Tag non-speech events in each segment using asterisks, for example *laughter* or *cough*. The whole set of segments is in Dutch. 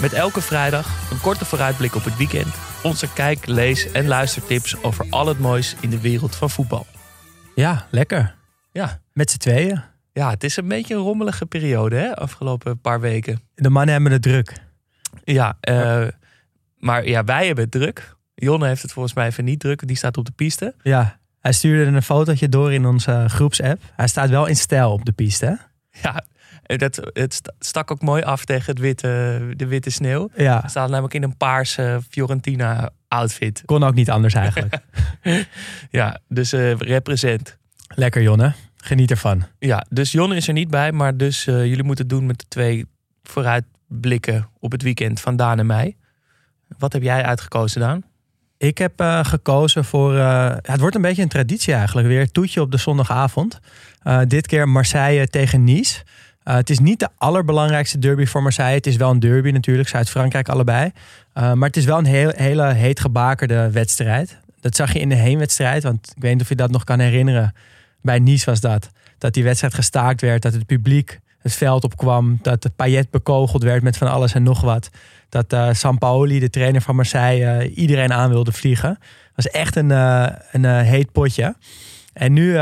Met elke vrijdag een korte vooruitblik op het weekend, onze kijk, lees en luistertips over al het moois in de wereld van voetbal. Ja, lekker. Ja, Met z'n tweeën. ja het is een beetje een rommelige periode, hè, afgelopen paar weken. De mannen hebben het druk. Ja, eh, maar ja, wij hebben het druk. Jonne heeft het volgens mij even niet druk, die staat op de piste. Ja, hij stuurde een fotootje door in onze groepsapp. Hij staat wel in stijl op de piste. hè? Ja, dat, het st- stak ook mooi af tegen het witte, de witte sneeuw. Ja, staat namelijk in een paarse Fiorentina outfit. kon ook niet anders eigenlijk. *laughs* Ja, dus eh represent. lekker Jonne, geniet ervan. Ja, dus Jonne is er niet bij, maar dus eh, jullie moeten het doen met de twee vooruitblikken op het weekend van Daan en mij. Wat heb jij uitgekozen, Daan? Ik heb eh, gekozen voor, eh, het wordt een beetje een traditie eigenlijk, weer toetje op de zondagavond. Eh, dit keer Marseille tegen Nice. Eh, het is niet de allerbelangrijkste derby voor Marseille. Het is wel een derby natuurlijk, Zuid-Frankrijk allebei. Eh, maar het is wel een heel, hele heet gebakerde wedstrijd. Dat zag je in de heenwedstrijd, want ik weet niet of je dat nog kan herinneren. Bij Nice was dat. Dat die wedstrijd gestaakt werd, dat het publiek het veld opkwam. Dat de Payet bekogeld werd met van alles en nog wat. Dat eh Sampaoli, de trainer van Marseille, iedereen aan wilde vliegen. Dat was echt een, een heet potje. En nu,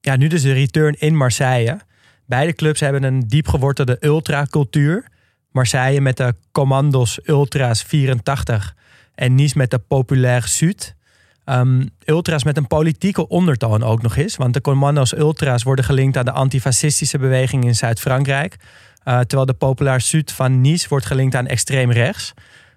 ja, nu dus de return in Marseille. Beide clubs hebben een diep gewortelde ultracultuur. Marseille met de Commandos Ultras 84 en Nice met de Populaire Sud. Ehm, ultras met een politieke ondertoon ook nog eens. Want de Commandos Ultras worden gelinkt aan de antifascistische beweging in Zuid-Frankrijk. Eh, terwijl de Populaire Sud van Nice wordt gelinkt aan extreem rechts.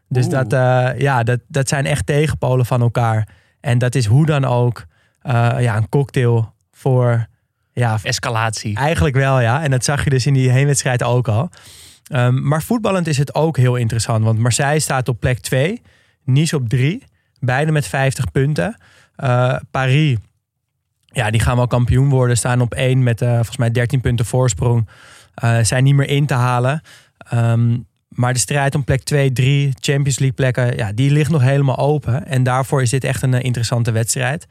Dus Oeh. dat, eh, ja, dat, dat zijn echt tegenpolen van elkaar. En dat is hoe dan ook eh, ja, een cocktail voor... Ja, Escalatie. Eigenlijk wel, ja. En dat zag je dus in die heenwedstrijd ook al. Ehm, maar voetballend is het ook heel interessant. Want Marseille staat op plek 2. Nice op 3. Beide met 50 punten. Eh, Paris, ja, die gaan wel kampioen worden. Staan op 1 met eh, volgens mij 13 punten voorsprong. Eh, zijn niet meer in te halen. Ehm, maar de strijd om plek 2, 3, Champions League plekken, ja, die ligt nog helemaal open. En daarvoor is dit echt een interessante wedstrijd.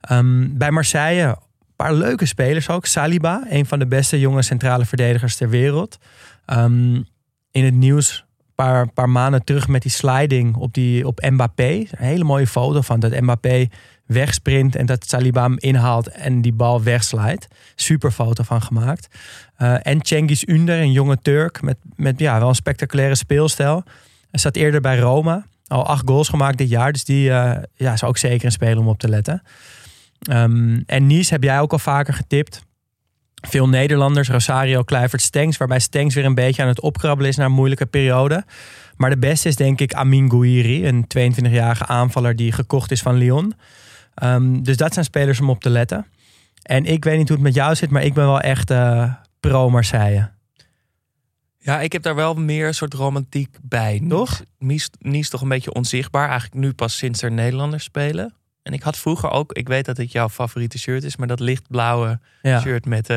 Ehm, bij Marseille, een paar leuke spelers ook. Saliba, een van de beste jonge centrale verdedigers ter wereld. Ehm, in het nieuws een paar, paar maanden terug met die sliding op, die, op Mbappé. Een hele mooie foto van dat Mbappé wegsprint en dat Saliba hem inhaalt en die bal wegslijt. Super foto van gemaakt. Eh, en Cengiz Ünder, een jonge Turk met, met ja, wel een spectaculaire speelstijl. Hij staat eerder bij Roma. Al acht goals gemaakt dit jaar. Dus die eh, ja, is ook zeker een speler om op te letten. Ehm, en Nice heb jij ook al vaker getipt. Veel Nederlanders, Rosario, Kluivert, Stengs. Waarbij Stengs weer een beetje aan het opkrabbelen is naar een moeilijke periode. Maar de beste is denk ik Amin Gouiri. Een 22-jarige aanvaller die gekocht is van Lyon. Ehm, dus dat zijn spelers om op te letten. En ik weet niet hoe het met jou zit, maar ik ben wel echt eh, pro-Marseille. Ja, ik heb daar wel meer soort romantiek bij. Toch? Nice is toch een beetje onzichtbaar. Eigenlijk nu pas sinds er Nederlanders spelen. En ik had vroeger ook, ik weet dat het jouw favoriete shirt is, maar dat lichtblauwe Ja, shirt met eh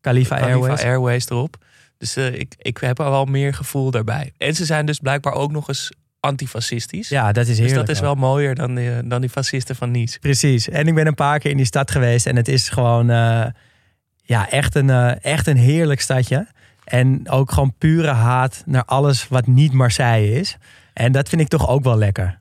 Khalifa Khalifa Airways. Airways erop. Dus eh, ik, ik heb er wel meer gevoel daarbij. En ze zijn dus blijkbaar ook nog eens antifascistisch. Ja, dat is dus heerlijk. dat is wel mooier dan, die, dan die fascisten van Nice. Precies. En ik ben een paar keer in die stad geweest. En het is gewoon eh, ja, echt, een, eh, echt een heerlijk stadje. En ook gewoon pure haat naar alles wat niet Marseille is. En dat vind ik toch ook wel lekker.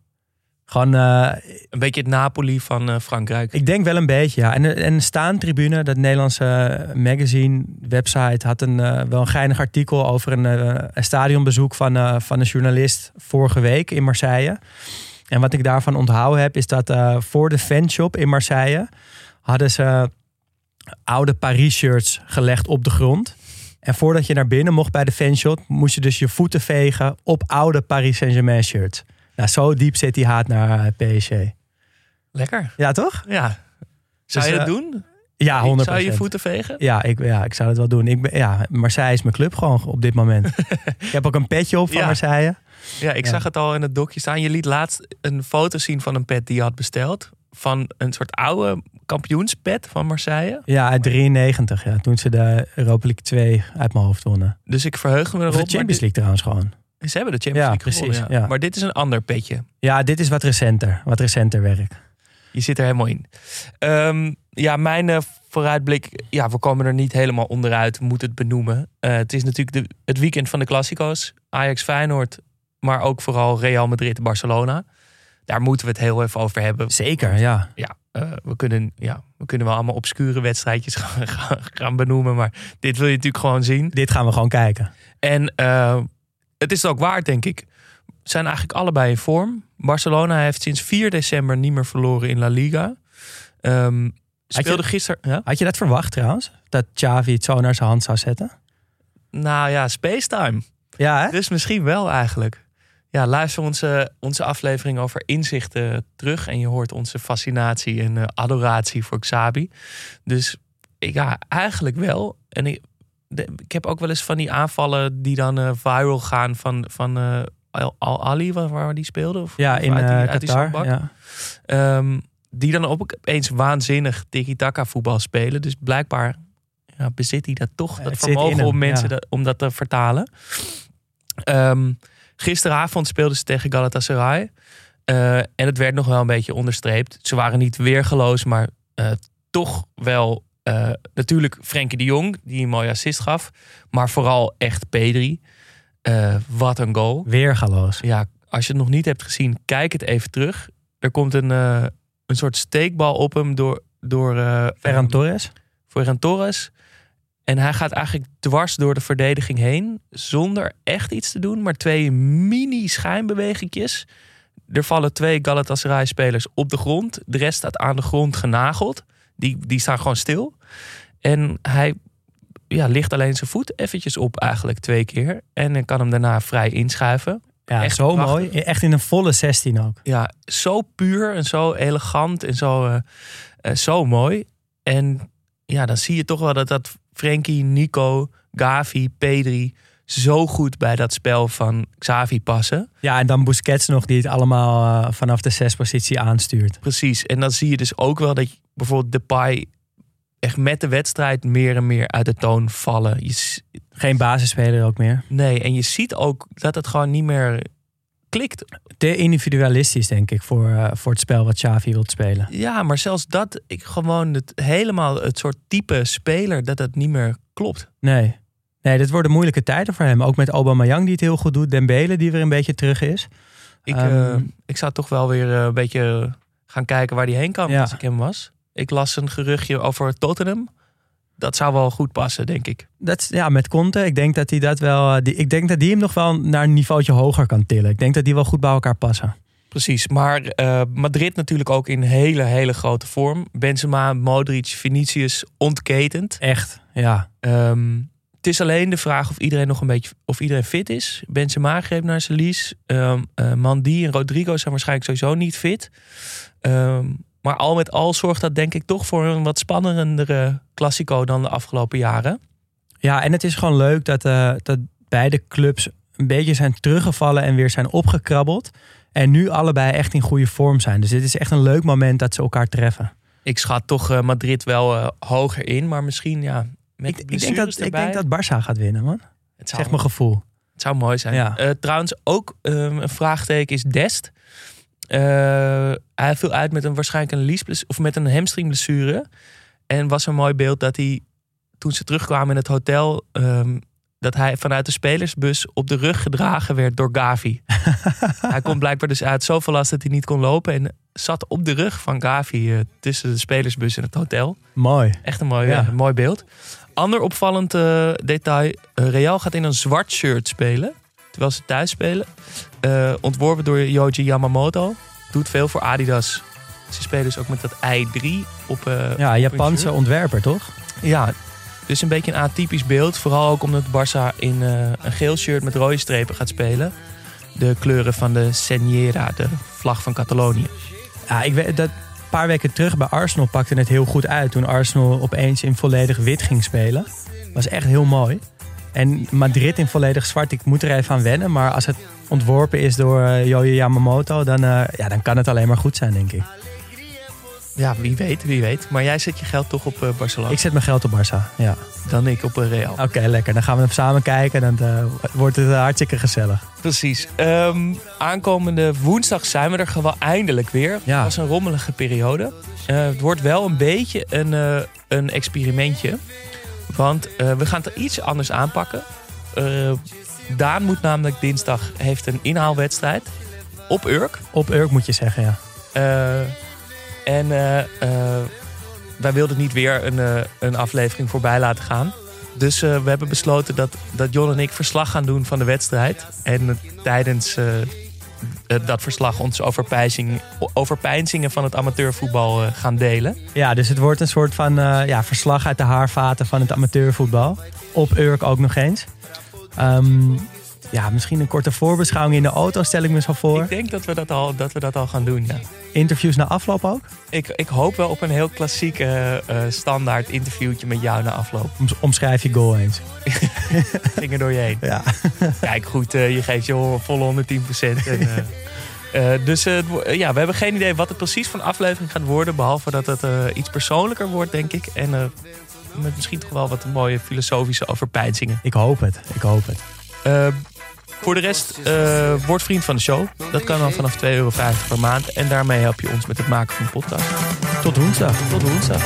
Gewoon, eh, Een beetje het Napoli van eh, Frankrijk. ik denk wel een beetje, ja. En, en een staantribune, dat Nederlandse eh, magazine, website, had een, eh, wel een geinig artikel over een, eh, een stadionbezoek van, eh, van een journalist vorige week in Marseille. En wat ik daarvan onthouden heb, is dat eh, voor de fanshop in Marseille hadden ze oude Paris-shirts gelegd op de grond. En voordat je naar binnen mocht bij de fanshop, moest je dus je voeten vegen op oude Paris Saint-Germain shirts. Nou, zo diep zit die haat naar eh, PSG. Lekker. Ja, toch? Ja. Zou Dus, je dat eh, doen? Ja, 100%. Zou je je voeten vegen? Ja ik, ja, ik zou het wel doen. Ik ben, ja, Marseille is mijn club gewoon op dit moment. *laughs* ik heb ook een petje op van Ja. Marseille. Ja, ik Ja. zag het al in het dokje staan. Je liet laatst een foto zien van een pet die je had besteld. Van een soort oude kampioenspet van Marseille. Ja, uit 93. Ja, toen ze de Europa League 2 uit mijn hoofd wonnen. Dus ik verheug me erop. Of de Champions League trouwens gewoon. Ze hebben de Champions League precies, gewonnen, ja. Maar dit is een ander petje. Ja, dit is wat recenter. Wat recenter werk. Je zit er helemaal in. Ehm, ja, mijn eh, vooruitblik. Ja, we komen er niet helemaal onderuit. Moet het benoemen. Eh, het is natuurlijk de, het weekend van de Classico's. Ajax Feyenoord. Maar ook vooral Real Madrid Barcelona. Daar moeten we het heel even over hebben. Zeker, ja. Ja, eh, we, kunnen, ja we kunnen wel allemaal obscure wedstrijdjes *laughs* gaan, gaan, gaan benoemen. Maar dit wil je natuurlijk gewoon zien. Dit gaan we gewoon kijken. En het is het ook waard, denk ik. Zijn eigenlijk allebei in vorm. Barcelona heeft sinds 4 december niet meer verloren in La Liga. Ehm, speelde gisteren. Ja? Had je dat verwacht trouwens? Dat Xavi het zo naar zijn hand zou zetten? Nou ja, Spacetime. Ja, hè? Dus misschien wel eigenlijk. Ja, luister onze, onze aflevering over inzichten terug. En je hoort onze fascinatie en eh, adoratie voor Xabi. Dus ja, eigenlijk wel. En ik, de- ik heb ook wel eens van die aanvallen die dan eh, viral gaan van, van eh, Al Al Ali, waar, waar die speelde. Of, Ja, of in uit die- eh, uit die Qatar. Ja. Ehm, die dan opeens waanzinnig tiki-taka voetbal spelen. Dus blijkbaar ja, bezit hij dat toch, dat vermogen om mensen dat- om dat te vertalen. Ehm, gisteravond speelden ze tegen Galatasaray. En het werd nog wel een beetje onderstreept. Ze waren niet weergeloos, maar toch wel eh, natuurlijk Frenkie de Jong, die een mooie assist gaf. Maar vooral echt Pedri. Eh, wat een goal Weergaloos. ja, als je het nog niet hebt gezien, kijk het even terug. Er komt een, eh, een soort steekbal op hem door, door Ferran Torres. Ferran Torres. En hij gaat eigenlijk dwars door de verdediging heen. Zonder echt iets te doen. Maar twee mini schijnbewegingjes. Er vallen twee Galatasaray-spelers op de grond. De rest staat aan de grond genageld. Die, die staan gewoon stil. En hij ja, ligt alleen zijn voet eventjes op eigenlijk twee keer. En dan kan hem daarna vrij inschuiven. Ja, Echt zo prachtig. mooi. Echt in een volle 16 ook. ja, zo puur en zo elegant en zo, eh, eh, zo mooi. En ja, dan zie je toch wel dat dat Frenkie, Nico, Gavi, Pedri zo goed bij dat spel van Xavi passen. Ja, en dan Busquets nog die het allemaal eh, vanaf de zespositie aanstuurt. Precies. En dan zie je dus ook wel dat je, bijvoorbeeld Depay echt met de wedstrijd meer en meer uit de toon vallen. Je, Geen basisspeler ook meer. nee, en je ziet ook dat het gewoon niet meer klikt. Te individualistisch, denk ik, voor, eh, voor het spel wat Xavi wil spelen. Ja, maar zelfs dat, ik gewoon het helemaal het soort type speler, dat het niet meer klopt. Nee. Nee, dit worden moeilijke tijden voor hem. Ook met Aubameyang die het heel goed doet. Dembele die weer een beetje terug is. Ik, Ehm. eh, ik zou toch wel weer eh, een beetje gaan kijken waar hij heen kan Ja. als ik hem was. Ik las een geruchtje over Tottenham. Dat zou wel goed passen, denk ik. Dat, ja, met Conte, ik denk dat hij dat wel. eh, Die, ik denk dat die hem nog wel naar een niveautje hoger kan tillen. Ik denk dat die wel goed bij elkaar passen. Precies, maar eh, Madrid natuurlijk ook in hele, hele grote vorm. Benzema, Modric, Vinicius ontketend. Echt, ja. Ehm, het is alleen de vraag of iedereen nog een beetje of iedereen fit is. Benzema greep naar zijn lies. Ehm eh, Mandy en Rodrigo zijn waarschijnlijk sowieso niet fit. Ehm, maar al met al zorgt dat denk ik toch voor een wat spannendere Classico dan de afgelopen jaren. Ja, en het is gewoon leuk dat, eh, dat beide clubs een beetje zijn teruggevallen en weer zijn opgekrabbeld. En nu allebei echt in goede vorm zijn. Dus dit is echt een leuk moment dat ze elkaar treffen. Ik schat toch eh, Madrid wel eh, hoger in, maar misschien ja. Met Ik, ik, denk dat, ik denk dat Barça gaat winnen, man. het zou, Zeg mijn gevoel. Het zou mooi zijn. Ja. Trouwens, ook ehm, een vraagteken is Dest. Eh, hij viel uit met een waarschijnlijk een liesbless of met een hamstringblessure. En was een mooi beeld dat hij toen ze terugkwamen in het hotel, ehm, dat hij vanuit de spelersbus op de rug gedragen werd door Gavi. *laughs* hij kon blijkbaar dus uit zoveel last dat hij niet kon lopen en zat op de rug van Gavi eh, tussen de spelersbus en het hotel. Mooi. Echt een mooi, Ja. eh, mooi beeld. Ander opvallend detail. Real gaat in een zwart shirt spelen. Terwijl ze thuis spelen. Eh, ontworpen door Yoji Yamamoto. Doet veel voor Adidas. Ze spelen dus ook met dat I3 op eh, Ja, Japanse ontwerper, toch? Ja, dus een beetje een atypisch beeld. Vooral ook omdat Barça in eh, een geel shirt met rode strepen gaat spelen. De kleuren van de Señera, de vlag van Catalonië. Ja, ik weet dat een paar weken terug bij Arsenal pakte het heel goed uit. Toen Arsenal opeens in volledig wit ging spelen. Was echt heel mooi. En Madrid in volledig zwart, ik moet er even aan wennen. Maar als het ontworpen is door uh, Yoyo Yamamoto, dan, eh, ja, dan kan het alleen maar goed zijn, denk ik. Ja, wie weet, wie weet. Maar jij zet je geld toch op eh, Barcelona. Ik zet mijn geld op Barça, ja. Dan ik op Real. Oké, lekker. Dan gaan we hem samen kijken en dan wordt het hartstikke gezellig. Precies. Ehm, aankomende woensdag zijn we er gewoon eindelijk weer. Ja. Het was een rommelige periode. Het wordt wel een beetje een, een experimentje. Want eh, we gaan het iets anders aanpakken. Eh, Daan moet namelijk dinsdag heeft een inhaalwedstrijd op Urk. Op Urk moet je zeggen, ja. Eh, en wij wilden niet weer een, een aflevering voorbij laten gaan. Dus we hebben besloten dat, dat Jon en ik verslag gaan doen van de wedstrijd. En tijdens dat verslag ons overpeinzing, overpeinzingen van het amateurvoetbal eh, gaan delen. Ja, dus het wordt een soort van eh, ja, verslag uit de haarvaten van het amateurvoetbal. Op Urk ook nog eens. Ehm, ja, misschien een korte voorbeschouwing in de auto stel ik me zo voor. Ik denk dat we dat al, dat we dat al gaan doen, ja. Interviews na afloop ook. Ik, ik hoop wel op een heel klassiek eh, eh, standaard interviewtje met jou na afloop. Om- Omschrijf je goal eens. *laughs* Ging er door je heen. Ja. *laughs* Kijk, goed, eh, je geeft je volle 110 En, eh, *laughs* eh, dus ja, we hebben geen idee wat het precies van aflevering gaat worden. Behalve dat het iets persoonlijker wordt, denk ik. En met misschien toch wel wat mooie filosofische overpeinzingen. Ik hoop het. Ik hoop het. Voor de rest, eh, word vriend van de show. Dat kan dan vanaf 2,50 euro per maand. En daarmee help je ons met het maken van de podcast. Tot woensdag. Tot woensdag.